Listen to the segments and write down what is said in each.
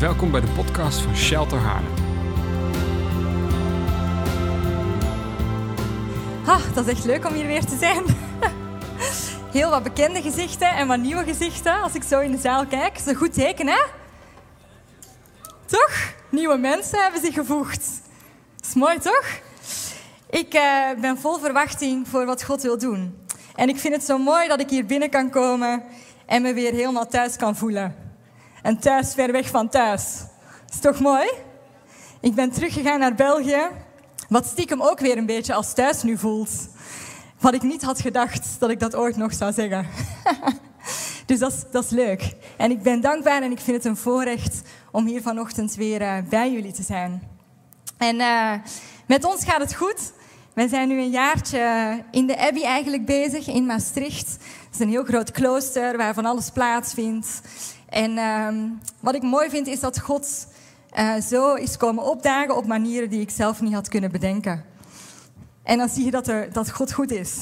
Welkom bij de podcast van Shelter Haarlem. Ah, dat is echt leuk om hier weer te zijn. Heel wat bekende gezichten en wat nieuwe gezichten als ik zo in de zaal kijk. Dat is een goed teken, hè? Toch? Nieuwe mensen hebben zich gevoegd. Dat is mooi, toch? Ik uh, ben vol verwachting voor wat God wil doen. En ik vind het zo mooi dat ik hier binnen kan komen en me weer helemaal thuis kan voelen. En thuis ver weg van thuis. Is toch mooi? Ik ben teruggegaan naar België, wat stiekem ook weer een beetje als thuis nu voelt. Wat ik niet had gedacht dat ik dat ooit nog zou zeggen. dus dat is, dat is leuk. En ik ben dankbaar en ik vind het een voorrecht om hier vanochtend weer uh, bij jullie te zijn. En uh, met ons gaat het goed. Wij zijn nu een jaartje in de Abbey eigenlijk bezig in Maastricht. Het is een heel groot klooster waar van alles plaatsvindt. En uh, wat ik mooi vind is dat God uh, zo is komen opdagen op manieren die ik zelf niet had kunnen bedenken. En dan zie je dat, er, dat God goed is.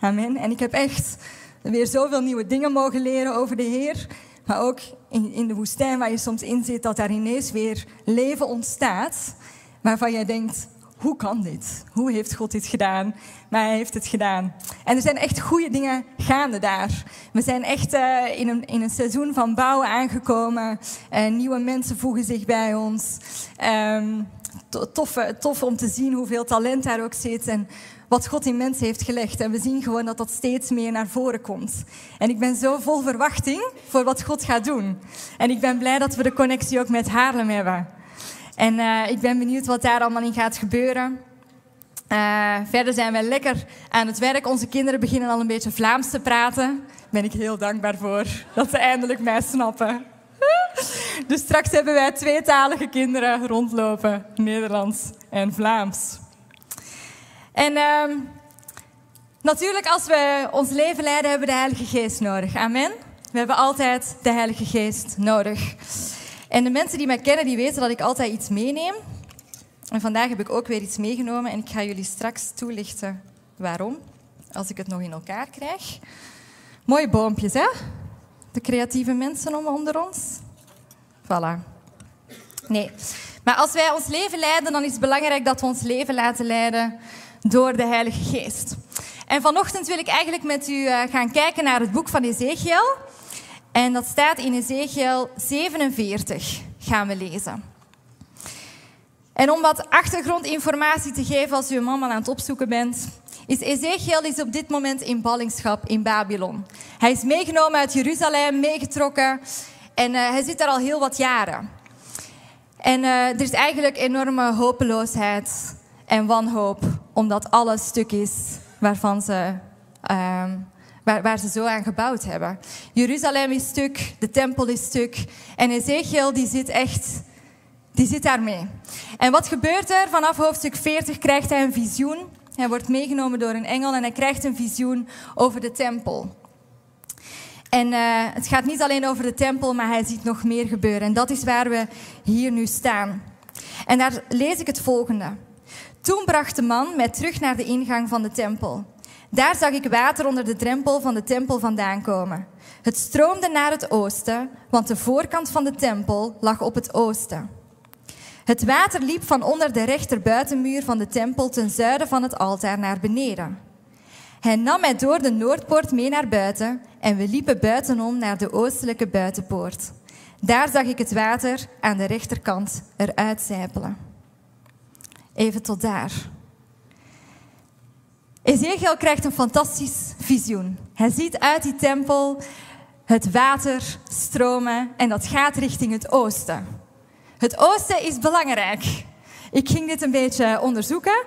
Amen. En ik heb echt weer zoveel nieuwe dingen mogen leren over de Heer. Maar ook in, in de woestijn waar je soms in zit, dat daar ineens weer leven ontstaat. Waarvan jij denkt, hoe kan dit? Hoe heeft God dit gedaan? Maar hij heeft het gedaan. En er zijn echt goede dingen gaande daar. We zijn echt uh, in, een, in een seizoen van bouwen aangekomen. Uh, nieuwe mensen voegen zich bij ons. Um, tof, tof om te zien hoeveel talent daar ook zit. En wat God in mensen heeft gelegd. En we zien gewoon dat dat steeds meer naar voren komt. En ik ben zo vol verwachting voor wat God gaat doen. En ik ben blij dat we de connectie ook met Haarlem hebben. En uh, ik ben benieuwd wat daar allemaal in gaat gebeuren. Uh, verder zijn wij lekker aan het werk. Onze kinderen beginnen al een beetje Vlaams te praten. Daar ben ik heel dankbaar voor dat ze eindelijk mij snappen. dus straks hebben wij tweetalige kinderen rondlopen, Nederlands en Vlaams. En uh, natuurlijk, als we ons leven leiden, hebben we de Heilige Geest nodig. Amen. We hebben altijd de Heilige Geest nodig. En de mensen die mij kennen, die weten dat ik altijd iets meeneem. En vandaag heb ik ook weer iets meegenomen en ik ga jullie straks toelichten waarom, als ik het nog in elkaar krijg. Mooie boompjes, hè? De creatieve mensen onder ons. Voilà. Nee. Maar als wij ons leven leiden, dan is het belangrijk dat we ons leven laten leiden door de Heilige Geest. En vanochtend wil ik eigenlijk met u eh, gaan kijken naar het boek van Ezekiel. En dat staat in Ezekiel 47, gaan we lezen. En om wat achtergrondinformatie te geven als u man aan het opzoeken bent, is Ezekiel is op dit moment in ballingschap in Babylon. Hij is meegenomen uit Jeruzalem, meegetrokken en uh, hij zit daar al heel wat jaren. En uh, er is eigenlijk enorme hopeloosheid en wanhoop, omdat alles stuk is waarvan ze uh, waar, ze zo aan gebouwd hebben. Jeruzalem is stuk, de tempel is stuk. En Ezekiel die zit echt, die zit daarmee. En wat gebeurt er? Vanaf hoofdstuk 40 krijgt hij een visioen. Hij wordt meegenomen door een engel en hij krijgt een visioen over de tempel. En uh, het gaat niet alleen over de tempel, maar hij ziet nog meer gebeuren. En dat is waar we hier nu staan. En daar lees ik het volgende. Toen bracht de man mij terug naar de ingang van de tempel. Daar zag ik water onder de drempel van de tempel vandaan komen. Het stroomde naar het oosten, want de voorkant van de tempel lag op het oosten. Het water liep van onder de rechterbuitenmuur van de tempel ten zuiden van het altaar naar beneden. Hij nam mij door de noordpoort mee naar buiten en we liepen buitenom naar de oostelijke buitenpoort. Daar zag ik het water aan de rechterkant eruit zijpelen. Even tot daar. Ezekiel krijgt een fantastisch visioen. Hij ziet uit die tempel het water stromen en dat gaat richting het oosten. Het oosten is belangrijk. Ik ging dit een beetje onderzoeken.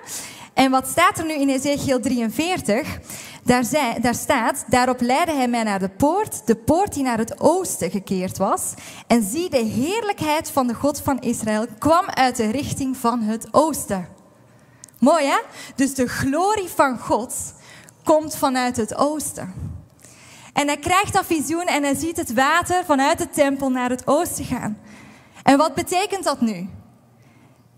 En wat staat er nu in Ezekiel 43? Daar, daar staat, daarop leidde hij mij naar de poort, de poort die naar het oosten gekeerd was. En zie, de heerlijkheid van de God van Israël kwam uit de richting van het oosten. Mooi hè? Dus de glorie van God komt vanuit het oosten. En hij krijgt dat visioen en hij ziet het water vanuit de tempel naar het oosten gaan. En wat betekent dat nu?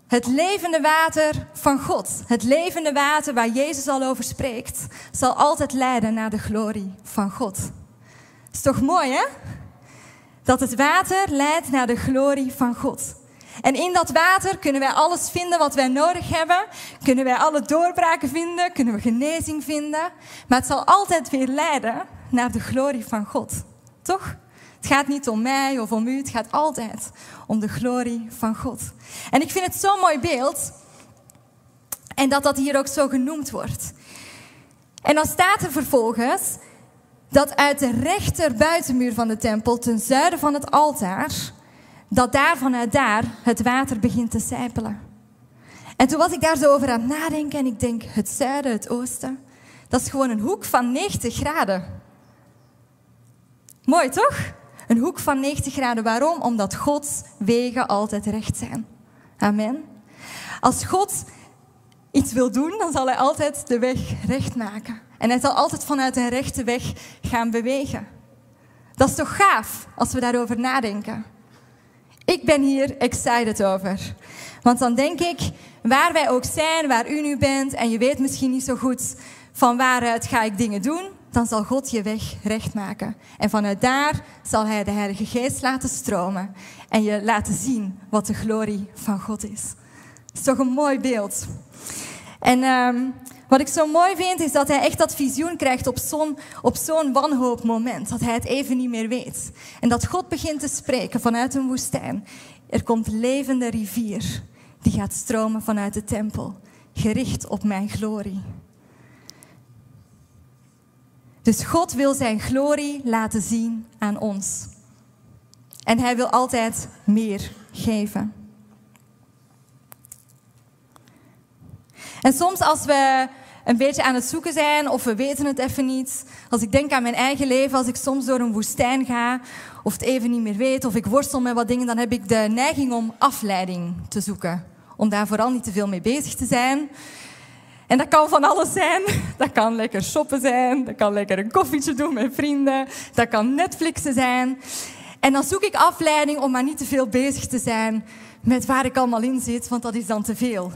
Het levende water van God, het levende water waar Jezus al over spreekt, zal altijd leiden naar de glorie van God. Is toch mooi hè? dat het water leidt naar de glorie van God. En in dat water kunnen wij alles vinden wat wij nodig hebben. Kunnen wij alle doorbraken vinden, kunnen we genezing vinden. Maar het zal altijd weer leiden naar de glorie van God. Toch? Het gaat niet om mij of om u, het gaat altijd om de glorie van God. En ik vind het zo'n mooi beeld. En dat dat hier ook zo genoemd wordt. En dan staat er vervolgens dat uit de rechter buitenmuur van de tempel, ten zuiden van het altaar, dat daar vanuit daar het water begint te sijpelen. En toen was ik daar zo over aan het nadenken en ik denk, het zuiden, het oosten, dat is gewoon een hoek van 90 graden. Mooi toch? Een hoek van 90 graden. Waarom? Omdat Gods wegen altijd recht zijn. Amen. Als God iets wil doen, dan zal hij altijd de weg recht maken. En hij zal altijd vanuit een rechte weg gaan bewegen. Dat is toch gaaf als we daarover nadenken. Ik ben hier excited over. Want dan denk ik, waar wij ook zijn, waar u nu bent, en je weet misschien niet zo goed van waaruit ga ik dingen doen, dan zal God je weg recht maken. En vanuit daar zal Hij de Heilige Geest laten stromen en je laten zien wat de glorie van God is. Dat is toch een mooi beeld. En um, wat ik zo mooi vind, is dat hij echt dat visioen krijgt op zo'n, op zo'n wanhoopmoment. Dat hij het even niet meer weet. En dat God begint te spreken vanuit een woestijn. Er komt levende rivier die gaat stromen vanuit de tempel, gericht op mijn glorie. Dus God wil zijn glorie laten zien aan ons. En hij wil altijd meer geven. En soms als we een beetje aan het zoeken zijn of we weten het even niet. Als ik denk aan mijn eigen leven, als ik soms door een woestijn ga of het even niet meer weet of ik worstel met wat dingen, dan heb ik de neiging om afleiding te zoeken. Om daar vooral niet te veel mee bezig te zijn. En dat kan van alles zijn. Dat kan lekker shoppen zijn, dat kan lekker een koffietje doen met vrienden, dat kan Netflixen zijn. En dan zoek ik afleiding om maar niet te veel bezig te zijn met waar ik allemaal in zit, want dat is dan te veel.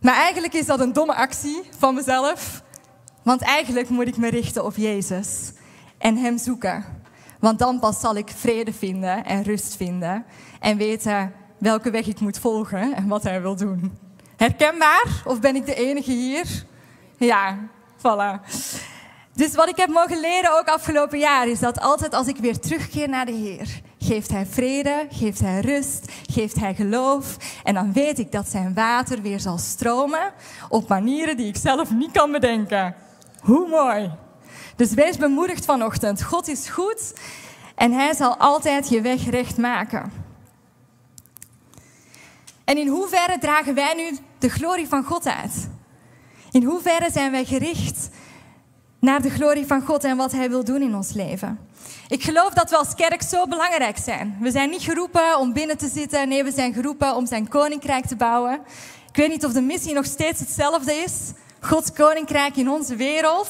Maar eigenlijk is dat een domme actie van mezelf. Want eigenlijk moet ik me richten op Jezus en Hem zoeken. Want dan pas zal ik vrede vinden en rust vinden en weten welke weg ik moet volgen en wat Hij wil doen. Herkenbaar? Of ben ik de enige hier? Ja, voilà. Dus wat ik heb mogen leren ook afgelopen jaar is dat altijd als ik weer terugkeer naar de Heer, geeft Hij vrede, geeft Hij rust, geeft Hij geloof. En dan weet ik dat Zijn water weer zal stromen op manieren die ik zelf niet kan bedenken. Hoe mooi. Dus wees bemoedigd vanochtend. God is goed en Hij zal altijd je weg recht maken. En in hoeverre dragen wij nu de glorie van God uit? In hoeverre zijn wij gericht naar de glorie van God en wat Hij wil doen in ons leven? Ik geloof dat we als kerk zo belangrijk zijn. We zijn niet geroepen om binnen te zitten. Nee, we zijn geroepen om zijn koninkrijk te bouwen. Ik weet niet of de missie nog steeds hetzelfde is. Gods koninkrijk in onze wereld.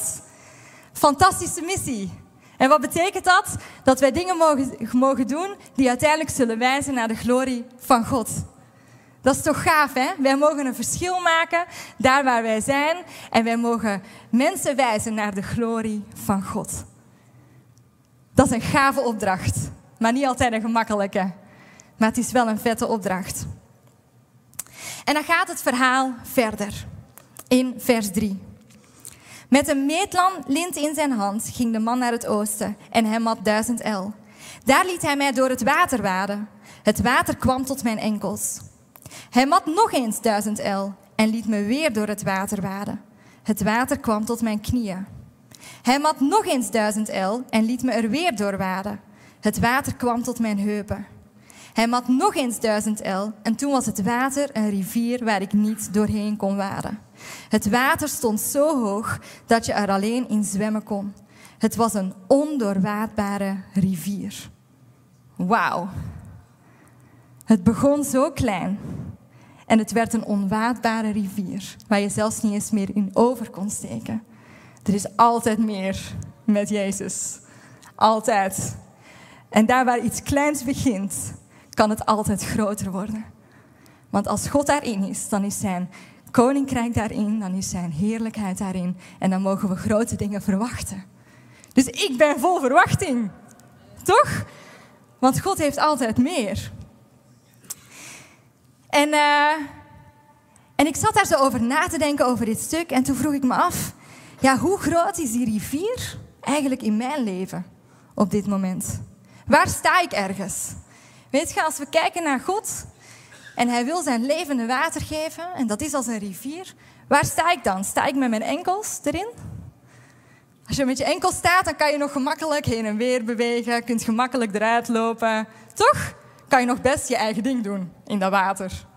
Fantastische missie. En wat betekent dat? Dat wij dingen mogen, mogen doen die uiteindelijk zullen wijzen naar de glorie van God. Dat is toch gaaf, hè? Wij mogen een verschil maken daar waar wij zijn. En wij mogen mensen wijzen naar de glorie van God. Dat is een gave opdracht, maar niet altijd een gemakkelijke. Maar het is wel een vette opdracht. En dan gaat het verhaal verder in vers 3. Met een meetlint in zijn hand ging de man naar het oosten en hij mat duizend el. Daar liet hij mij door het water waden. Het water kwam tot mijn enkels. Hij mat nog eens duizend el en liet me weer door het water waden. Het water kwam tot mijn knieën. Hij mat nog eens duizend el en liet me er weer door waden. Het water kwam tot mijn heupen. Hij mat nog eens duizend el en toen was het water een rivier waar ik niet doorheen kon waden. Het water stond zo hoog dat je er alleen in zwemmen kon. Het was een ondoorwaadbare rivier. Wauw. Het begon zo klein en het werd een onwaadbare rivier waar je zelfs niet eens meer in over kon steken. Er is altijd meer met Jezus. Altijd. En daar waar iets kleins begint, kan het altijd groter worden. Want als God daarin is, dan is zijn koninkrijk daarin, dan is zijn heerlijkheid daarin. En dan mogen we grote dingen verwachten. Dus ik ben vol verwachting. Toch? Want God heeft altijd meer. En, uh, en ik zat daar zo over na te denken over dit stuk. En toen vroeg ik me af, ja, hoe groot is die rivier eigenlijk in mijn leven op dit moment? Waar sta ik ergens? Weet je, als we kijken naar God en Hij wil zijn levende water geven, en dat is als een rivier, waar sta ik dan? Sta ik met mijn enkels erin? Als je met je enkel staat, dan kan je nog gemakkelijk heen en weer bewegen, kunt gemakkelijk eruit lopen. Toch? Kan je nog best je eigen ding doen in dat water.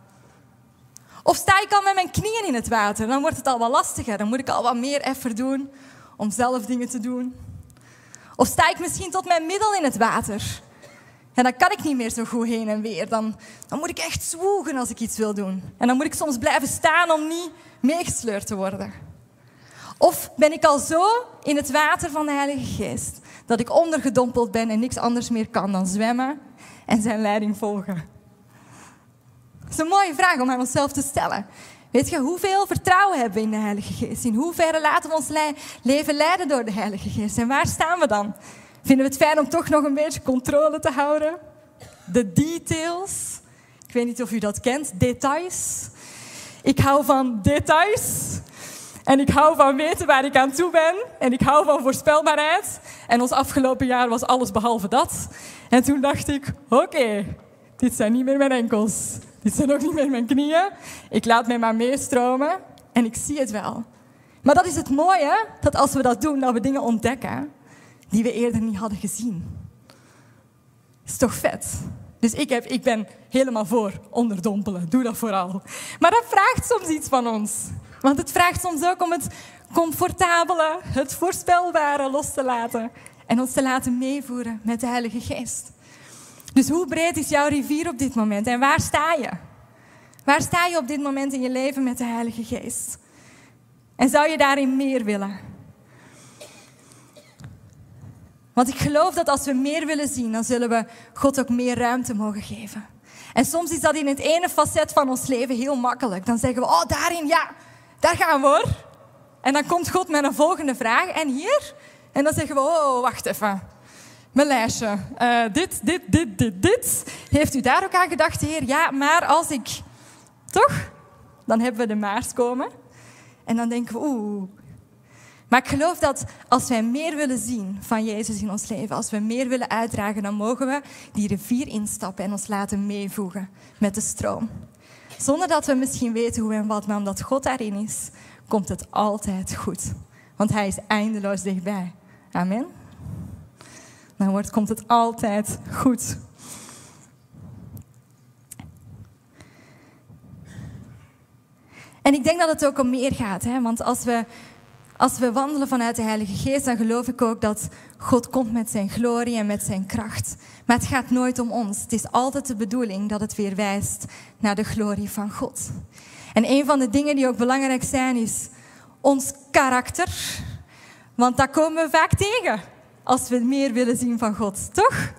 Of sta ik al met mijn knieën in het water, dan wordt het al wat lastiger. Dan moet ik al wat meer effort doen om zelf dingen te doen. Of sta ik misschien tot mijn middel in het water. En dan kan ik niet meer zo goed heen en weer. Dan, dan moet ik echt zwoegen als ik iets wil doen. En dan moet ik soms blijven staan om niet meegesleurd te worden. Of ben ik al zo in het water van de Heilige Geest dat ik ondergedompeld ben en niks anders meer kan dan zwemmen en zijn leiding volgen? Dat is een mooie vraag om aan onszelf te stellen. Weet je, hoeveel vertrouwen hebben we in de Heilige Geest? In hoeverre laten we ons leven leiden door de Heilige Geest? En waar staan we dan? Vinden we het fijn om toch nog een beetje controle te houden? De details. Ik weet niet of u dat kent, details. Ik hou van details. En ik hou van weten waar ik aan toe ben. En ik hou van voorspelbaarheid. En ons afgelopen jaar was alles behalve dat. En toen dacht ik, oké, dit zijn niet meer mijn enkels. Dit zijn ook niet meer mijn knieën. Ik laat mij maar meestromen en ik zie het wel. Maar dat is het mooie, dat als we dat doen, dat we dingen ontdekken die we eerder niet hadden gezien. Is toch vet? Dus ik, heb, ik ben helemaal voor onderdompelen. Doe dat vooral. Maar dat vraagt soms iets van ons. Want het vraagt soms ook om het comfortabele, het voorspelbare los te laten. En ons te laten meevoeren met de Heilige Geest. Dus hoe breed is jouw rivier op dit moment? En waar sta je? Waar sta je op dit moment in je leven met de Heilige Geest? En zou je daarin meer willen? Want ik geloof dat als we meer willen zien, dan zullen we God ook meer ruimte mogen geven. En soms is dat in het ene facet van ons leven heel makkelijk. Dan zeggen we, oh daarin, ja, daar gaan we. En dan komt God met een volgende vraag. En hier? En dan zeggen we, oh, wacht even. Mijn lijstje. Uh, dit, dit, dit, dit, dit. Heeft u daar ook aan gedacht, Heer? Ja, maar als ik... Toch? Dan hebben we de maars komen. En dan denken we, oeh, maar ik geloof dat als wij meer willen zien van Jezus in ons leven, als we meer willen uitdragen, dan mogen we die rivier instappen en ons laten meevoegen met de stroom. Zonder dat we misschien weten hoe en wat, maar omdat God daarin is, komt het altijd goed. Want Hij is eindeloos dichtbij. Amen. Wordt, komt het altijd goed. En ik denk dat het ook om meer gaat. Hè? Want als we als we wandelen vanuit de Heilige Geest, dan geloof ik ook dat God komt met zijn glorie en met zijn kracht. Maar het gaat nooit om ons. Het is altijd de bedoeling dat het weer wijst naar de glorie van God. En een van de dingen die ook belangrijk zijn, is ons karakter. Want dat komen we vaak tegen als we meer willen zien van God, toch?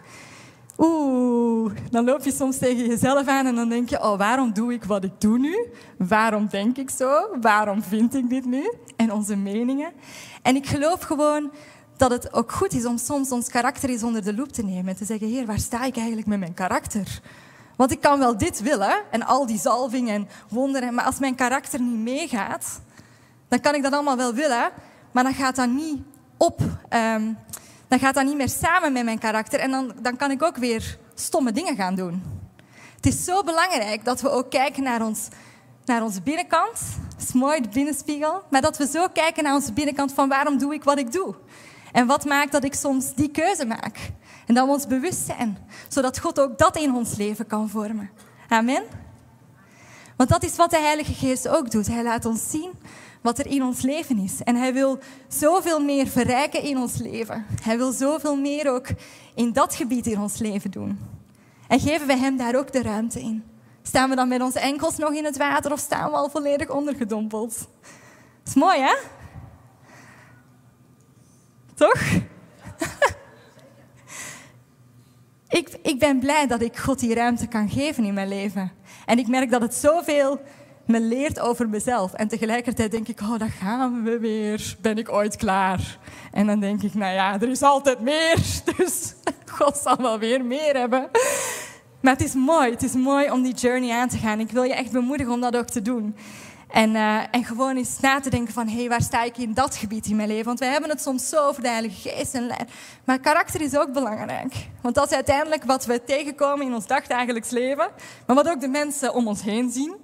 Oeh, dan loop je soms tegen jezelf aan en dan denk je, oh, waarom doe ik wat ik doe nu? Waarom denk ik zo? Waarom vind ik dit nu? En onze meningen. En ik geloof gewoon dat het ook goed is om soms ons karakter eens onder de loep te nemen en te zeggen, heer, waar sta ik eigenlijk met mijn karakter? Want ik kan wel dit willen en al die zalving en wonderen, maar als mijn karakter niet meegaat, dan kan ik dat allemaal wel willen, maar dan gaat dat niet op... Um, dan gaat dat niet meer samen met mijn karakter en dan, dan kan ik ook weer stomme dingen gaan doen. Het is zo belangrijk dat we ook kijken naar, ons, naar onze binnenkant. Dat is mooi, de binnenspiegel. Maar dat we zo kijken naar onze binnenkant van waarom doe ik wat ik doe. En wat maakt dat ik soms die keuze maak. En dat we ons bewust zijn. Zodat God ook dat in ons leven kan vormen. Amen. Want dat is wat de Heilige Geest ook doet. Hij laat ons zien wat er in ons leven is. En hij wil zoveel meer verrijken in ons leven. Hij wil zoveel meer ook in dat gebied in ons leven doen. En geven we hem daar ook de ruimte in. Staan we dan met onze enkels nog in het water of staan we al volledig ondergedompeld? Dat is mooi, hè? Toch? ik, ik ben blij dat ik God die ruimte kan geven in mijn leven. En ik merk dat het zoveel me leert over mezelf. En tegelijkertijd denk ik, oh, daar gaan we weer. Ben ik ooit klaar? En dan denk ik, nou ja, er is altijd meer. Dus God zal wel weer meer hebben. Maar het is mooi. Het is mooi om die journey aan te gaan. Ik wil je echt bemoedigen om dat ook te doen. En, uh, en gewoon eens na te denken van, hé, hey, waar sta ik in dat gebied in mijn leven? Want wij hebben het soms zo over de Heilige Geest en Maar karakter is ook belangrijk. Want dat is uiteindelijk wat we tegenkomen in ons dagdagelijks leven. Maar wat ook de mensen om ons heen zien.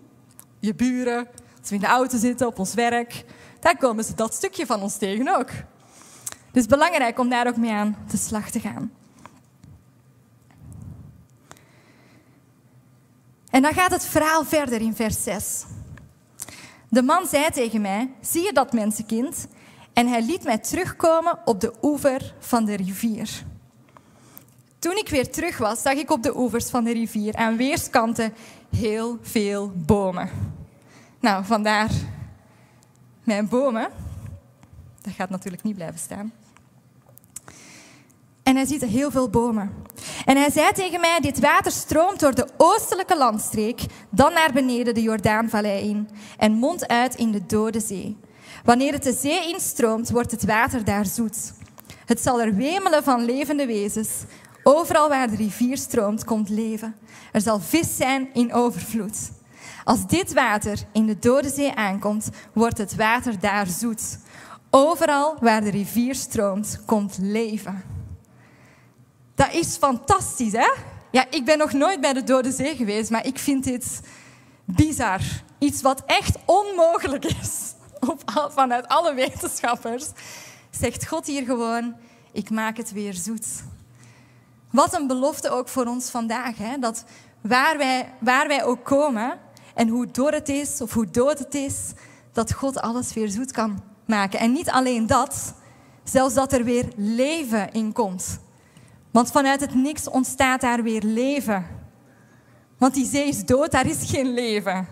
Je buren, als we in de auto zitten, op ons werk. Daar komen ze dat stukje van ons tegen ook. Dus belangrijk om daar ook mee aan de slag te gaan. En dan gaat het verhaal verder in vers 6. De man zei tegen mij: Zie je dat mensenkind? En hij liet mij terugkomen op de oever van de rivier. Toen ik weer terug was, zag ik op de oevers van de rivier aan weerskanten heel veel bomen. Nou, vandaar mijn bomen. Dat gaat natuurlijk niet blijven staan. En hij ziet heel veel bomen. En hij zei tegen mij, dit water stroomt door de oostelijke landstreek, dan naar beneden de Jordaanvallei in en mondt uit in de Dode Zee. Wanneer het de zee instroomt, wordt het water daar zoet. Het zal er wemelen van levende wezens. Overal waar de rivier stroomt, komt leven. Er zal vis zijn in overvloed. Als dit water in de Dode Zee aankomt, wordt het water daar zoet. Overal waar de rivier stroomt, komt leven. Dat is fantastisch, hè? Ja, ik ben nog nooit bij de Dode Zee geweest, maar ik vind dit bizar. Iets wat echt onmogelijk is. Vanuit alle wetenschappers zegt God hier gewoon, ik maak het weer zoet. Wat een belofte ook voor ons vandaag. Hè? Dat waar wij, waar wij ook komen en hoe dor het is of hoe dood het is, dat God alles weer zoet kan maken. En niet alleen dat, zelfs dat er weer leven in komt. Want vanuit het niks ontstaat daar weer leven. Want die zee is dood, daar is geen leven.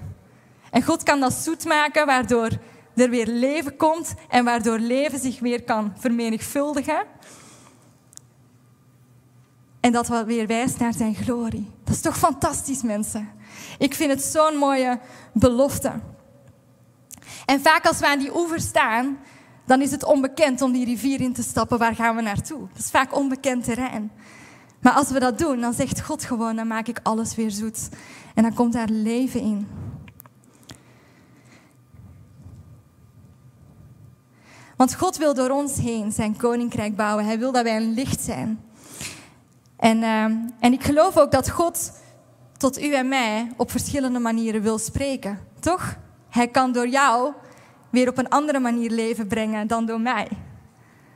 En God kan dat zoet maken, waardoor er weer leven komt en waardoor leven zich weer kan vermenigvuldigen. En dat wat weer wijst naar zijn glorie. Dat is toch fantastisch, mensen? Ik vind het zo'n mooie belofte. En vaak als we aan die oever staan, dan is het onbekend om die rivier in te stappen. Waar gaan we naartoe? Dat is vaak onbekend terrein. Maar als we dat doen, dan zegt God gewoon, dan maak ik alles weer zoet. En dan komt daar leven in. Want God wil door ons heen zijn koninkrijk bouwen. Hij wil dat wij een licht zijn. En, uh, en ik geloof ook dat God tot u en mij op verschillende manieren wil spreken. Toch? Hij kan door jou weer op een andere manier leven brengen dan door mij.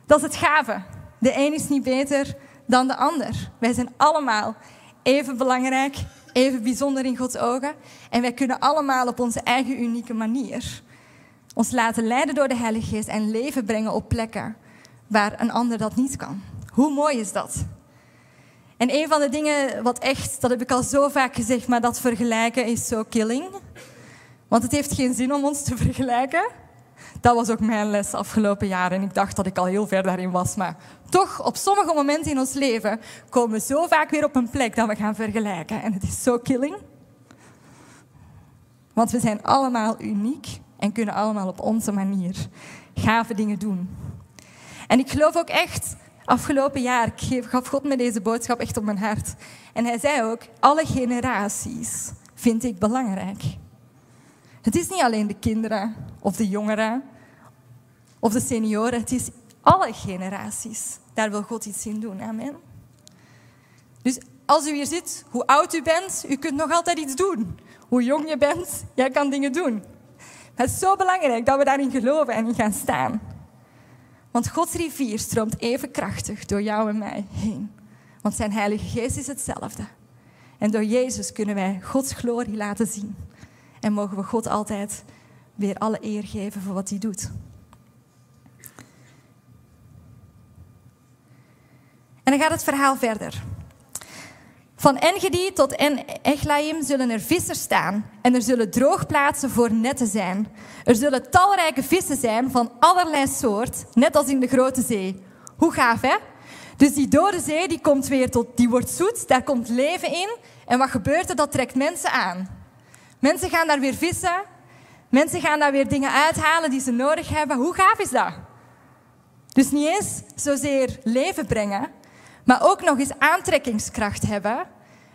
Dat is het gave. De een is niet beter dan de ander. Wij zijn allemaal even belangrijk, even bijzonder in Gods ogen. En wij kunnen allemaal op onze eigen unieke manier ons laten leiden door de Heilige Geest en leven brengen op plekken waar een ander dat niet kan. Hoe mooi is dat? En een van de dingen wat echt, dat heb ik al zo vaak gezegd, maar dat vergelijken is zo killing. Want het heeft geen zin om ons te vergelijken. Dat was ook mijn les afgelopen jaar. En ik dacht dat ik al heel ver daarin was. Maar toch, op sommige momenten in ons leven komen we zo vaak weer op een plek dat we gaan vergelijken. En het is zo killing. Want we zijn allemaal uniek en kunnen allemaal op onze manier gave dingen doen. En ik geloof ook echt, afgelopen jaar gaf God me deze boodschap echt op mijn hart. En hij zei ook, alle generaties vind ik belangrijk. Het is niet alleen de kinderen of de jongeren of de senioren. Het is alle generaties. Daar wil God iets in doen. Amen. Dus als u hier zit, hoe oud u bent, u kunt nog altijd iets doen. Hoe jong je bent, jij kan dingen doen. Het is zo belangrijk dat we daarin geloven en in gaan staan. Want Gods rivier stroomt even krachtig door jou en mij heen. Want zijn Heilige Geest is hetzelfde. En door Jezus kunnen wij Gods glorie laten zien. En mogen we God altijd weer alle eer geven voor wat hij doet. En dan gaat het verhaal verder. Van Engedi tot en zullen er vissers staan en er zullen droogplaatsen voor netten zijn. Er zullen talrijke vissen zijn van allerlei soort, net als in de grote zee. Hoe gaaf, hè? Dus die dode zee die komt weer tot, die wordt zoet, daar komt leven in. En wat gebeurt er? Dat trekt mensen aan. Mensen gaan daar weer vissen Mensen gaan daar weer dingen uithalen die ze nodig hebben. Hoe gaaf is dat? Dus niet eens zozeer leven brengen, maar ook nog eens aantrekkingskracht hebben,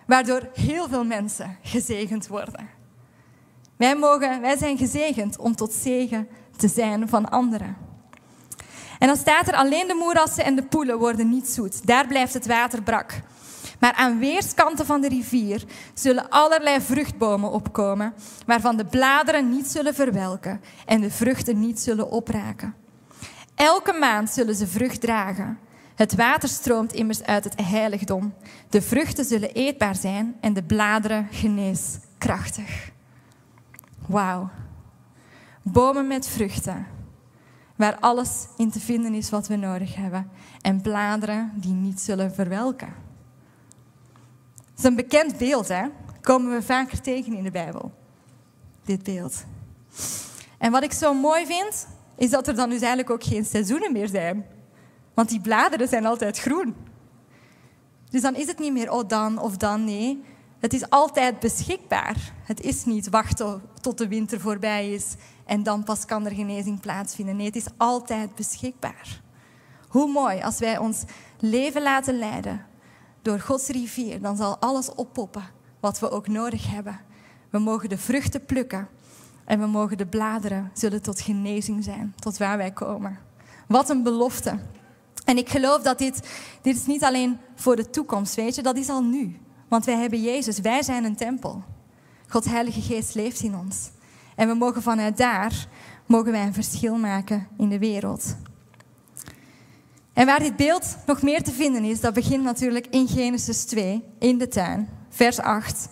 waardoor heel veel mensen gezegend worden. Wij, mogen, wij zijn gezegend om tot zegen te zijn van anderen. En dan staat er alleen de moerassen en de poelen worden niet zoet. Daar blijft het water brak. Maar aan weerskanten van de rivier zullen allerlei vruchtbomen opkomen, waarvan de bladeren niet zullen verwelken en de vruchten niet zullen opraken. Elke maand zullen ze vrucht dragen. Het water stroomt immers uit het heiligdom. De vruchten zullen eetbaar zijn en de bladeren geneeskrachtig. Wauw. Bomen met vruchten, waar alles in te vinden is wat we nodig hebben. En bladeren die niet zullen verwelken. Dat is een bekend beeld, hè? Komen we vaker tegen in de Bijbel. Dit beeld. En wat ik zo mooi vind, is dat er dan dus eigenlijk ook geen seizoenen meer zijn. Want die bladeren zijn altijd groen. Dus dan is het niet meer oh dan of dan, nee. Het is altijd beschikbaar. Het is niet wachten tot de winter voorbij is en dan pas kan er genezing plaatsvinden. Nee, het is altijd beschikbaar. Hoe mooi als wij ons leven laten leiden door Gods rivier, dan zal alles oppoppen wat we ook nodig hebben. We mogen de vruchten plukken en we mogen de bladeren zullen tot genezing zijn, tot waar wij komen. Wat een belofte. En ik geloof dat dit, dit is niet alleen voor de toekomst, weet je, dat is al nu. Want wij hebben Jezus, wij zijn een tempel. Gods Heilige Geest leeft in ons. En we mogen vanuit daar, mogen wij een verschil maken in de wereld. En waar dit beeld nog meer te vinden is, dat begint natuurlijk in Genesis 2, in de tuin, vers 8.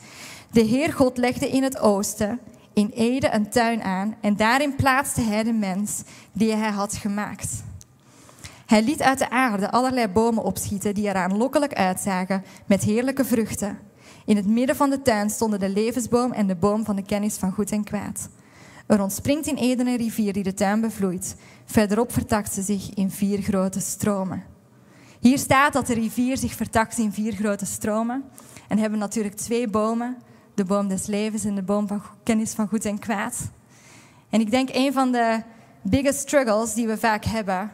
De Heer God legde in het oosten, in Ede, een tuin aan en daarin plaatste hij de mens die hij had gemaakt. Hij liet uit de aarde allerlei bomen opschieten die er aanlokkelijk uitzagen met heerlijke vruchten. In het midden van de tuin stonden de levensboom en de boom van de kennis van goed en kwaad. Er ontspringt in Eden een rivier die de tuin bevloeit. Verderop vertakt ze zich in vier grote stromen. Hier staat dat de rivier zich vertakt in vier grote stromen. En hebben natuurlijk twee bomen. De boom des levens en de boom van kennis van goed en kwaad. En ik denk een van de biggest struggles die we vaak hebben,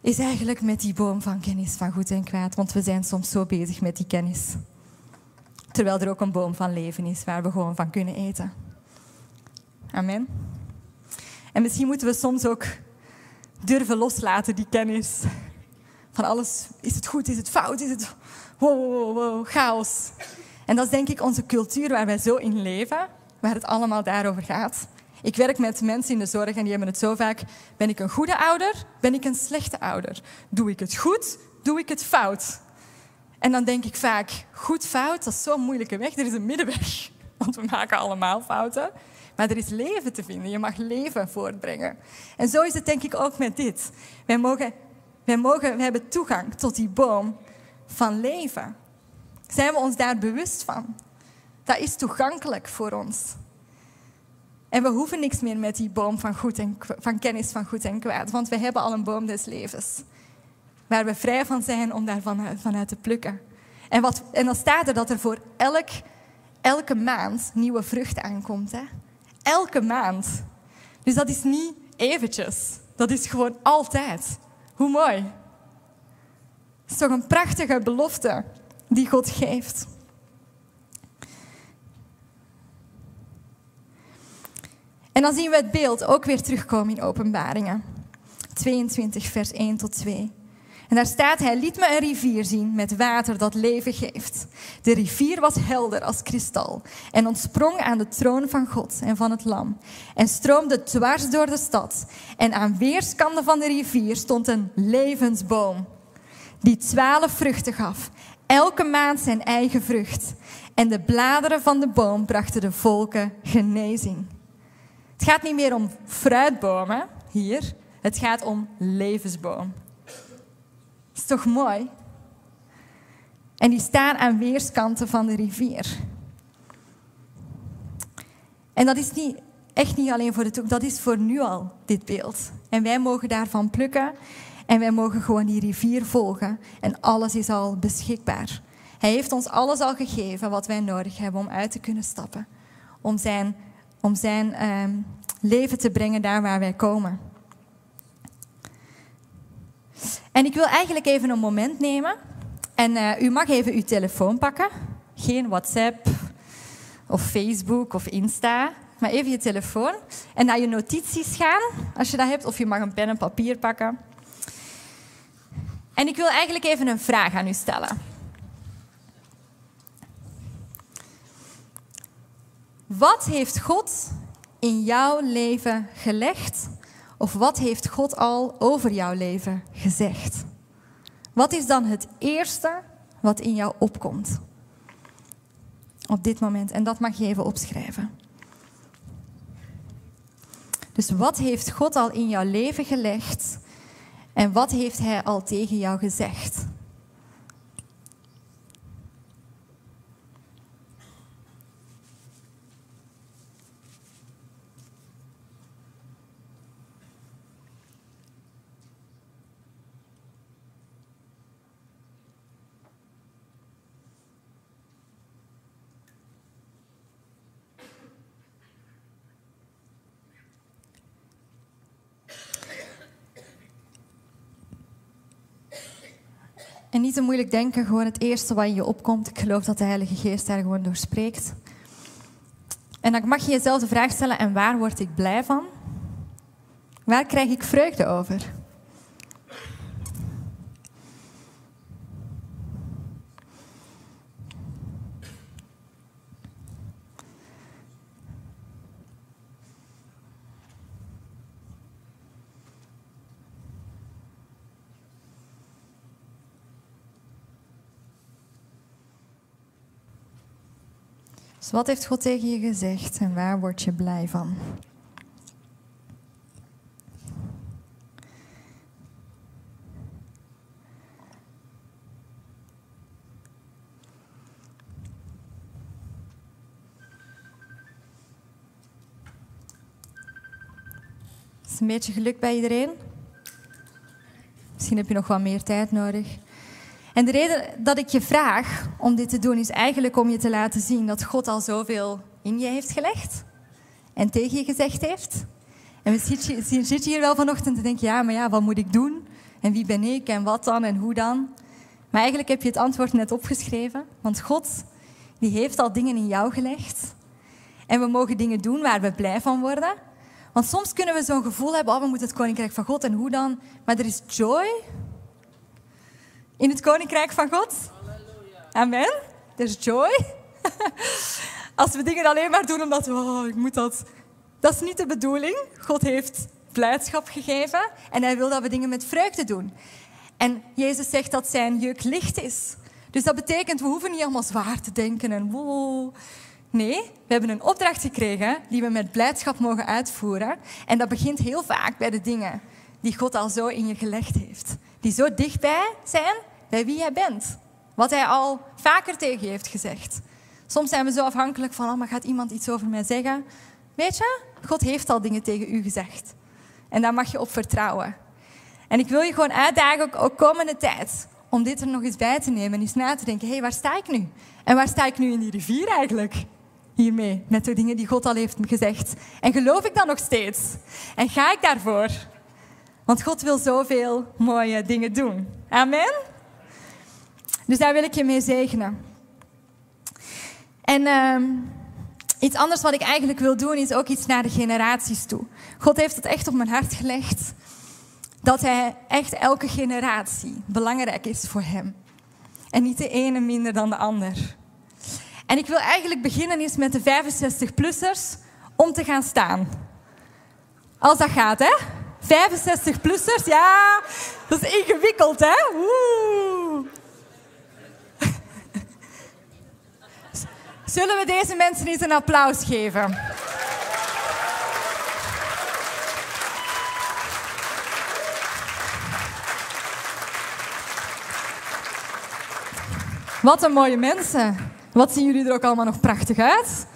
is eigenlijk met die boom van kennis van goed en kwaad. Want we zijn soms zo bezig met die kennis. Terwijl er ook een boom van leven is waar we gewoon van kunnen eten. Amen. En misschien moeten we soms ook durven loslaten, die kennis. Van alles, is het goed, is het fout, is het wow, wow, wow, chaos. En dat is denk ik onze cultuur waar wij zo in leven, waar het allemaal daarover gaat. Ik werk met mensen in de zorg en die hebben het zo vaak. Ben ik een goede ouder? Ben ik een slechte ouder? Doe ik het goed? Doe ik het fout? En dan denk ik vaak, goed, fout, dat is zo'n moeilijke weg. Er is een middenweg, want we maken allemaal fouten. Maar er is leven te vinden. Je mag leven voortbrengen. En zo is het denk ik ook met dit. Wij, mogen, wij, mogen, wij hebben toegang tot die boom van leven. Zijn we ons daar bewust van? Dat is toegankelijk voor ons. En we hoeven niks meer met die boom van, goed en, van kennis van goed en kwaad, want we hebben al een boom des levens. Waar we vrij van zijn om daarvan vanuit te plukken. En, wat, en dan staat er dat er voor elk, elke maand nieuwe vrucht aankomt. Hè? Elke maand. Dus dat is niet eventjes. Dat is gewoon altijd. Hoe mooi. Het is toch een prachtige belofte die God geeft. En dan zien we het beeld ook weer terugkomen in Openbaringen 22, vers 1 tot 2. En daar staat, hij liet me een rivier zien met water dat leven geeft. De rivier was helder als kristal en ontsprong aan de troon van God en van het lam en stroomde dwars door de stad. En aan weerskanten van de rivier stond een levensboom die twaalf vruchten gaf, elke maand zijn eigen vrucht. En de bladeren van de boom brachten de volken genezing. Het gaat niet meer om fruitbomen hier, het gaat om levensboom is toch mooi? En die staan aan weerskanten van de rivier. En dat is niet, echt niet alleen voor de toekomst, dat is voor nu al, dit beeld. En wij mogen daarvan plukken en wij mogen gewoon die rivier volgen. En alles is al beschikbaar. Hij heeft ons alles al gegeven wat wij nodig hebben om uit te kunnen stappen. Om zijn om zijn ehm, leven te brengen daar waar wij komen. En ik wil eigenlijk even een moment nemen. En uh, u mag even uw telefoon pakken. Geen WhatsApp of Facebook of Insta. Maar even je telefoon. En naar je notities gaan, als je dat hebt. Of je mag een pen en papier pakken. En ik wil eigenlijk even een vraag aan u stellen. Wat heeft God in jouw leven gelegd? Of wat heeft God al over jouw leven gezegd? Wat is dan het eerste wat in jou opkomt? Op dit moment. En dat mag je even opschrijven. Dus wat heeft God al in jouw leven gelegd? En wat heeft Hij al tegen jou gezegd? Niet te moeilijk denken, gewoon het eerste wat in je opkomt. Ik geloof dat de Heilige Geest daar gewoon door spreekt. En dan mag je jezelf de vraag stellen, en waar word ik blij van? Waar krijg ik vreugde over? Dus wat heeft God tegen je gezegd en waar word je blij van? Is een beetje geluk bij iedereen? Misschien heb je nog wat meer tijd nodig. En de reden dat ik je vraag om dit te doen is eigenlijk om je te laten zien dat God al zoveel in je heeft gelegd en tegen je gezegd heeft. En misschien zit je hier wel vanochtend te denken, ja, maar ja, wat moet ik doen? En wie ben ik en wat dan en hoe dan? Maar eigenlijk heb je het antwoord net opgeschreven, want God die heeft al dingen in jou gelegd. En we mogen dingen doen waar we blij van worden. Want soms kunnen we zo'n gevoel hebben, oh, we moeten het koninkrijk van God en hoe dan? Maar er is joy, in het koninkrijk van God. Amen. There's joy. Als we dingen alleen maar doen omdat we, oh, ik moet dat. Dat is niet de bedoeling. God heeft blijdschap gegeven en hij wil dat we dingen met vreugde doen. En Jezus zegt dat zijn juk licht is. Dus dat betekent, we hoeven niet allemaal zwaar te denken en wow. Nee, we hebben een opdracht gekregen die we met blijdschap mogen uitvoeren. En dat begint heel vaak bij de dingen die God al zo in je gelegd heeft. Die zo dichtbij zijn bij wie jij bent. Wat hij al vaker tegen je heeft gezegd. Soms zijn we zo afhankelijk van, oh, maar gaat iemand iets over mij zeggen? Weet je, God heeft al dingen tegen u gezegd. En daar mag je op vertrouwen. En ik wil je gewoon uitdagen, ook komende tijd, om dit er nog eens bij te nemen en eens na te denken, hé, hey, waar sta ik nu? En waar sta ik nu in die rivier eigenlijk? Hiermee, met de dingen die God al heeft gezegd. En geloof ik dan nog steeds? En ga ik daarvoor? Want God wil zoveel mooie dingen doen. Amen? Dus daar wil ik je mee zegenen. En uh, iets anders wat ik eigenlijk wil doen, is ook iets naar de generaties toe. God heeft het echt op mijn hart gelegd. Dat hij echt elke generatie belangrijk is voor hem. En niet de ene minder dan de ander. En ik wil eigenlijk beginnen eens met de 65-plussers om te gaan staan. Als dat gaat, hè? 65-plussers, ja, dat is ingewikkeld, hè? Zullen we deze mensen eens een applaus geven? Wat een mooie mensen. Wat zien jullie er ook allemaal nog prachtig uit?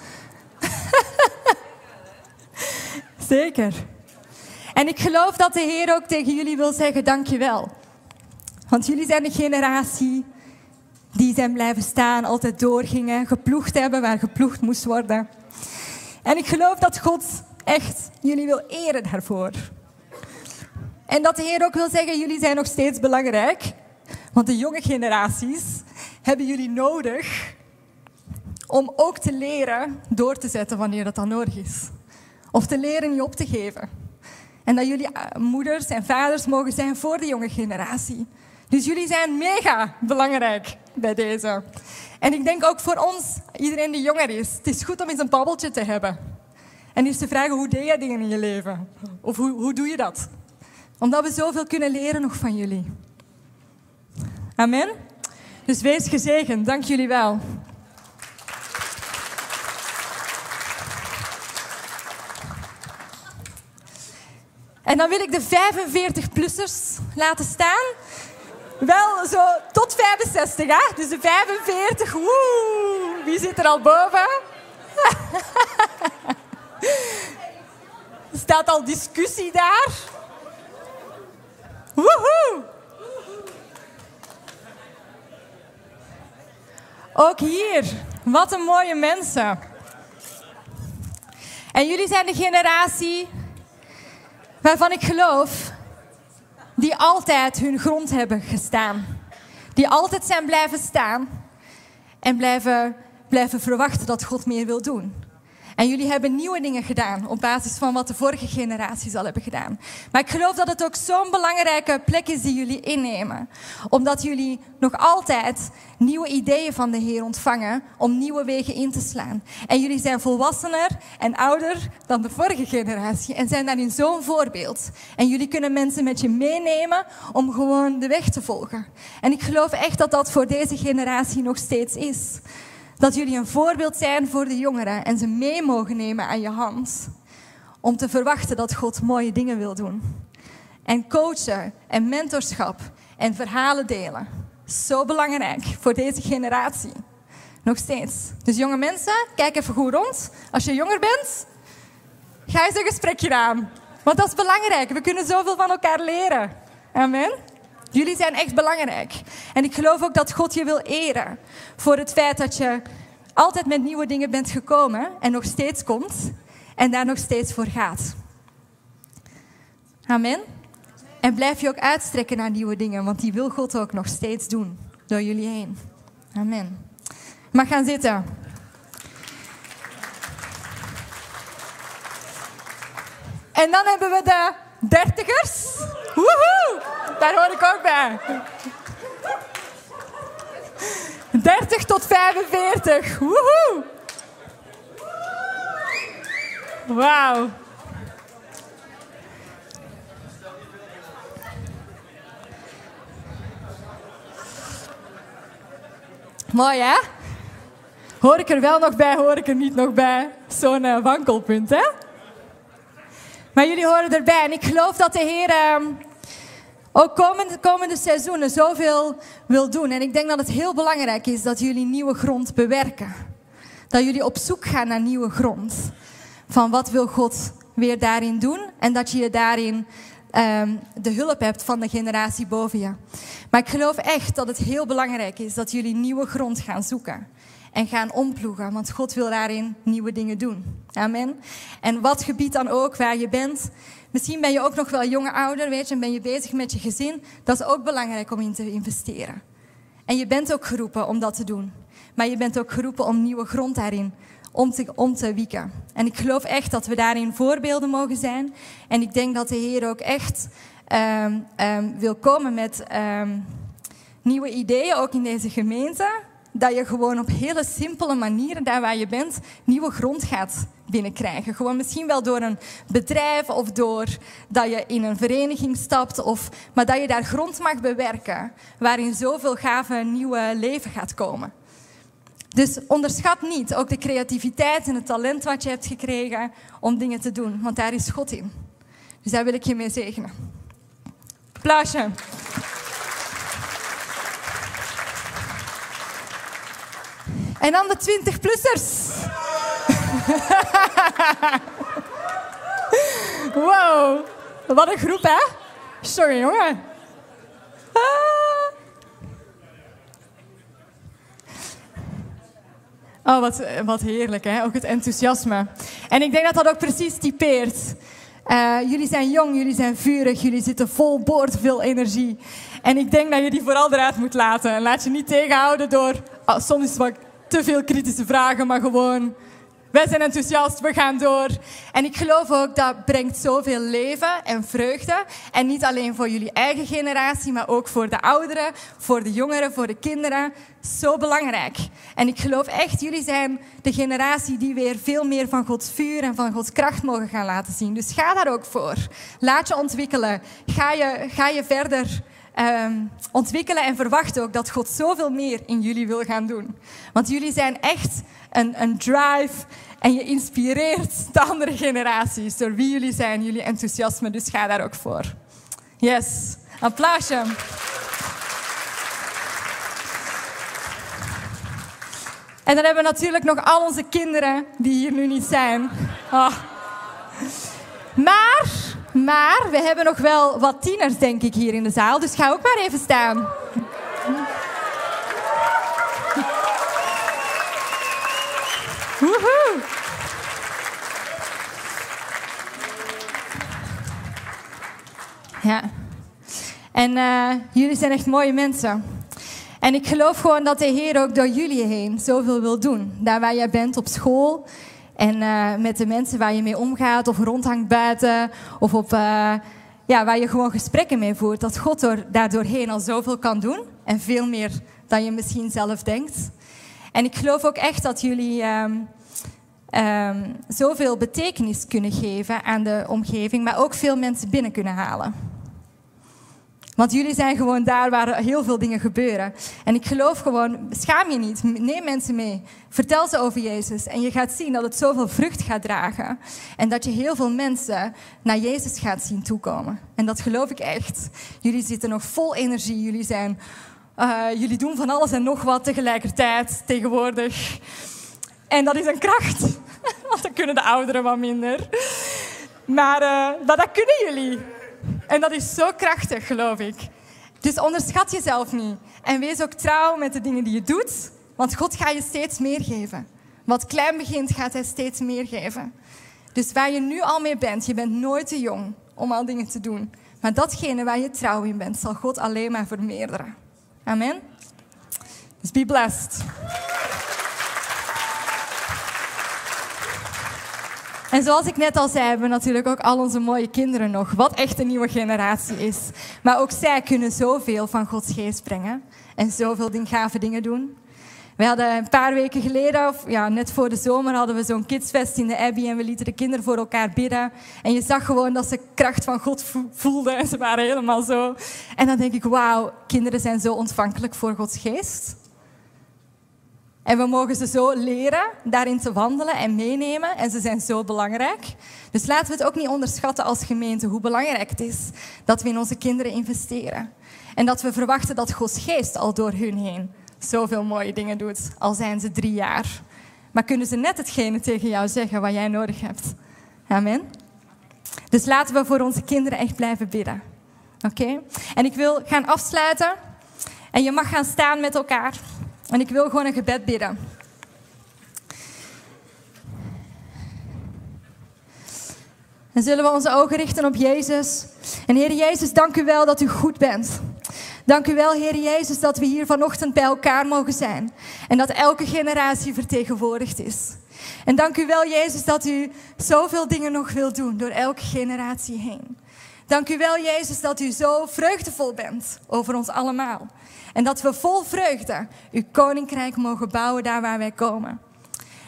Zeker. En ik geloof dat de Heer ook tegen jullie wil zeggen: dankjewel. Want jullie zijn de generatie die zijn blijven staan, altijd doorgingen, geploegd hebben waar geploegd moest worden. En ik geloof dat God echt jullie wil eren daarvoor. En dat de Heer ook wil zeggen, jullie zijn nog steeds belangrijk. Want de jonge generaties hebben jullie nodig om ook te leren door te zetten wanneer dat dan nodig is. Of te leren niet op te geven. En dat jullie eh, moeders en vaders mogen zijn voor de jonge generatie. Dus jullie zijn mega belangrijk bij deze. En ik denk ook voor ons, iedereen die jonger is, het is goed om eens een babbeltje te hebben. En eens te vragen, hoe deed jij dingen in je leven? Of hoe, hoe doe je dat? Omdat we zoveel kunnen leren nog van jullie. Amen. Dus wees gezegend. Dank jullie wel. En dan wil ik de 45-plussers laten staan. Wel zo tot 65, hè? Dus de 45, woe! Wie zit er al boven? staat al discussie daar. Woehoe! Ook hier, wat een mooie mensen. En jullie zijn de generatie waarvan ik geloof die altijd hun grond hebben gestaan. Die altijd zijn blijven staan en blijven, blijven verwachten dat God meer wil doen. En jullie hebben nieuwe dingen gedaan op basis van wat de vorige generaties al hebben gedaan. Maar ik geloof dat het ook zo'n belangrijke plek is die jullie innemen. Omdat jullie nog altijd nieuwe ideeën van de Heer ontvangen om nieuwe wegen in te slaan. En jullie zijn volwassener en ouder dan de vorige generatie en zijn daarin zo'n voorbeeld. En jullie kunnen mensen met je meenemen om gewoon de weg te volgen. En ik geloof echt dat dat voor deze generatie nog steeds is. Dat jullie een voorbeeld zijn voor de jongeren en ze mee mogen nemen aan je hand. Om te verwachten dat God mooie dingen wil doen. En coachen en mentorschap en verhalen delen. Zo belangrijk voor deze generatie. Nog steeds. Dus jonge mensen, kijk even goed rond. Als je jonger bent, ga eens een gesprekje aan. Want dat is belangrijk. We kunnen zoveel van elkaar leren. Amen. Jullie zijn echt belangrijk. En ik geloof ook dat God je wil eren voor het feit dat je altijd met nieuwe dingen bent gekomen en nog steeds komt en daar nog steeds voor gaat. Amen. En blijf je ook uitstrekken naar nieuwe dingen, want die wil God ook nog steeds doen door jullie heen. Amen. Mag gaan zitten. En dan hebben we de dertigers. Woehoe! Daar hoor ik ook bij. 30 tot 45. Woehoe! Wauw. Mooi hè? Hoor ik er wel nog bij, hoor ik er niet nog bij? Zo'n uh, wankelpunt hè? Maar jullie horen erbij en ik geloof dat de Heer uh, ook komende, komende seizoenen zoveel wil doen. En ik denk dat het heel belangrijk is dat jullie nieuwe grond bewerken. Dat jullie op zoek gaan naar nieuwe grond. Van wat wil God weer daarin doen en dat je daarin um, de hulp hebt van de generatie boven je. Maar ik geloof echt dat het heel belangrijk is dat jullie nieuwe grond gaan zoeken en gaan omploegen, want God wil daarin nieuwe dingen doen. Amen. En wat gebied dan ook waar je bent, misschien ben je ook nog wel jonge ouder, weet je, en ben je bezig met je gezin, dat is ook belangrijk om in te investeren. En je bent ook geroepen om dat te doen. Maar je bent ook geroepen om nieuwe grond daarin om te, om te wieken. En ik geloof echt dat we daarin voorbeelden mogen zijn. En ik denk dat de Heer ook echt um, um, wil komen met um, nieuwe ideeën, ook in deze gemeente dat je gewoon op hele simpele manieren, daar waar je bent, nieuwe grond gaat binnenkrijgen. Gewoon misschien wel door een bedrijf of door dat je in een vereniging stapt, of, maar dat je daar grond mag bewerken, waarin zoveel gave nieuwe leven gaat komen. Dus onderschat niet ook de creativiteit en het talent wat je hebt gekregen om dingen te doen, want daar is God in. Dus daar wil ik je mee zegenen. Applausje. En dan de 20-plussers. wow, wat een groep, hè? Sorry, jongen. Ah. Oh, wat, wat heerlijk, hè? Ook het enthousiasme. En ik denk dat dat ook precies typeert. Uh, jullie zijn jong, jullie zijn vurig, jullie zitten vol boord, veel energie. En ik denk dat je die vooral eruit moet laten. En laat je niet tegenhouden door oh, soms wat te veel kritische vragen, maar gewoon wij zijn enthousiast, we gaan door. En ik geloof ook dat brengt zoveel leven en vreugde. En niet alleen voor jullie eigen generatie, maar ook voor de ouderen, voor de jongeren, voor de kinderen. Zo belangrijk. En ik geloof echt, jullie zijn de generatie die weer veel meer van Gods vuur en van Gods kracht mogen gaan laten zien. Dus ga daar ook voor. Laat je ontwikkelen. Ga je, ga je verder um, ontwikkelen en verwacht ook dat God zoveel meer in jullie wil gaan doen. Want jullie zijn echt een, een drive en je inspireert de andere generaties door wie jullie zijn, jullie enthousiasme. Dus ga daar ook voor. Yes, applausje. En dan hebben we natuurlijk nog al onze kinderen die hier nu niet zijn. Oh. Maar maar we hebben nog wel wat tieners, denk ik, hier in de zaal. Dus ga ook maar even staan. Woehoe. Ja. En uh, jullie zijn echt mooie mensen. En ik geloof gewoon dat de Heer ook door jullie heen zoveel wil doen. Daar waar jij bent op school, en uh, met de mensen waar je mee omgaat of rondhangt buiten of op, uh, ja, waar je gewoon gesprekken mee voert, dat God door, daardoorheen al zoveel kan doen en veel meer dan je misschien zelf denkt. En ik geloof ook echt dat jullie um, um, zoveel betekenis kunnen geven aan de omgeving, maar ook veel mensen binnen kunnen halen. Want jullie zijn gewoon daar waar heel veel dingen gebeuren. En ik geloof gewoon, schaam je niet. Neem mensen mee. Vertel ze over Jezus. En je gaat zien dat het zoveel vrucht gaat dragen. En dat je heel veel mensen naar Jezus gaat zien toekomen. En dat geloof ik echt. Jullie zitten nog vol energie. Jullie, zijn, uh, jullie doen van alles en nog wat tegelijkertijd, tegenwoordig. En dat is een kracht. Want dan kunnen de ouderen wat minder. Maar, uh, maar dat kunnen jullie. En dat is zo krachtig, geloof ik. Dus onderschat jezelf niet. En wees ook trouw met de dingen die je doet, want God gaat je steeds meer geven. Wat klein begint, gaat Hij steeds meer geven. Dus waar je nu al mee bent, je bent nooit te jong om al dingen te doen. Maar datgene waar je trouw in bent, zal God alleen maar vermeerderen. Amen. Dus be blessed. En zoals ik net al zei, hebben we natuurlijk ook al onze mooie kinderen nog, wat echt een nieuwe generatie is. Maar ook zij kunnen zoveel van Gods geest brengen en zoveel gave dingen doen. We hadden een paar weken geleden, of ja, net voor de zomer, hadden we zo'n kidsfest in de Abbey en we lieten de kinderen voor elkaar bidden. En je zag gewoon dat ze kracht van God voelden en ze waren helemaal zo. En dan denk ik, wauw, kinderen zijn zo ontvankelijk voor Gods geest. En we mogen ze zo leren daarin te wandelen en meenemen. En ze zijn zo belangrijk. Dus laten we het ook niet onderschatten als gemeente hoe belangrijk het is dat we in onze kinderen investeren. En dat we verwachten dat Gods geest al door hun heen zoveel mooie dingen doet, al zijn ze drie jaar. Maar kunnen ze net hetgene tegen jou zeggen wat jij nodig hebt? Amen. Dus laten we voor onze kinderen echt blijven bidden. Oké? En ik wil gaan afsluiten. En je mag gaan staan met elkaar. En ik wil gewoon een gebed bidden. En zullen we onze ogen richten op Jezus. En Heer Jezus, dank u wel dat u goed bent. Dank u wel, Heer Jezus, dat we hier vanochtend bij elkaar mogen zijn. En dat elke generatie vertegenwoordigd is. En dank u wel, Jezus, dat u zoveel dingen nog wilt doen door elke generatie heen. Dank u wel, Jezus, dat u zo vreugdevol bent over ons allemaal. En dat we vol vreugde uw koninkrijk mogen bouwen daar waar wij komen.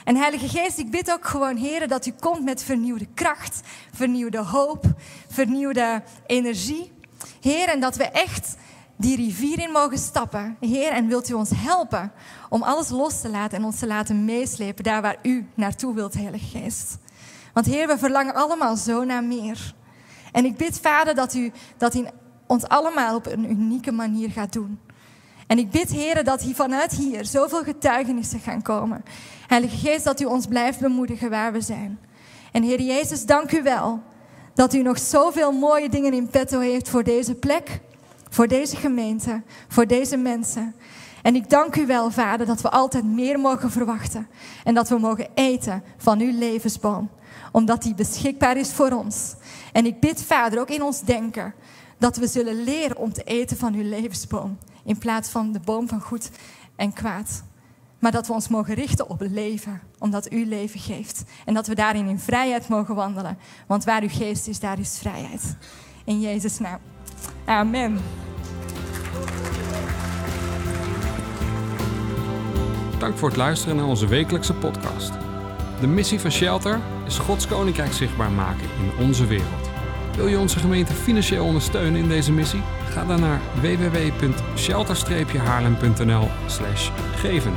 En Heilige Geest, ik bid ook gewoon, Heer, dat u komt met vernieuwde kracht, vernieuwde hoop, vernieuwde energie. Heer, en dat we echt die rivier in mogen stappen. Heer, en wilt u ons helpen om alles los te laten en ons te laten meeslepen daar waar u naartoe wilt, Heilige Geest. Want Heer, we verlangen allemaal zo naar meer. En ik bid, Vader, dat u dat in ons allemaal op een unieke manier gaat doen. En ik bid, Heer, dat hier vanuit hier zoveel getuigenissen gaan komen. Heilige Geest, dat u ons blijft bemoedigen waar we zijn. En Heer Jezus, dank u wel dat u nog zoveel mooie dingen in petto heeft voor deze plek, voor deze gemeente, voor deze mensen. En ik dank u wel, Vader, dat we altijd meer mogen verwachten. En dat we mogen eten van uw levensboom. Omdat die beschikbaar is voor ons. En ik bid, Vader, ook in ons denken, dat we zullen leren om te eten van uw levensboom. In plaats van de boom van goed en kwaad. Maar dat we ons mogen richten op leven, omdat u leven geeft. En dat we daarin in vrijheid mogen wandelen. Want waar uw geest is, daar is vrijheid. In Jezus' naam. Amen. Dank voor het luisteren naar onze wekelijkse podcast. De missie van Shelter is Gods Koninkrijk zichtbaar maken in onze wereld. Wil je onze gemeente financieel ondersteunen in deze missie? Ga dan naar www.shelter-haarlem.nl geven.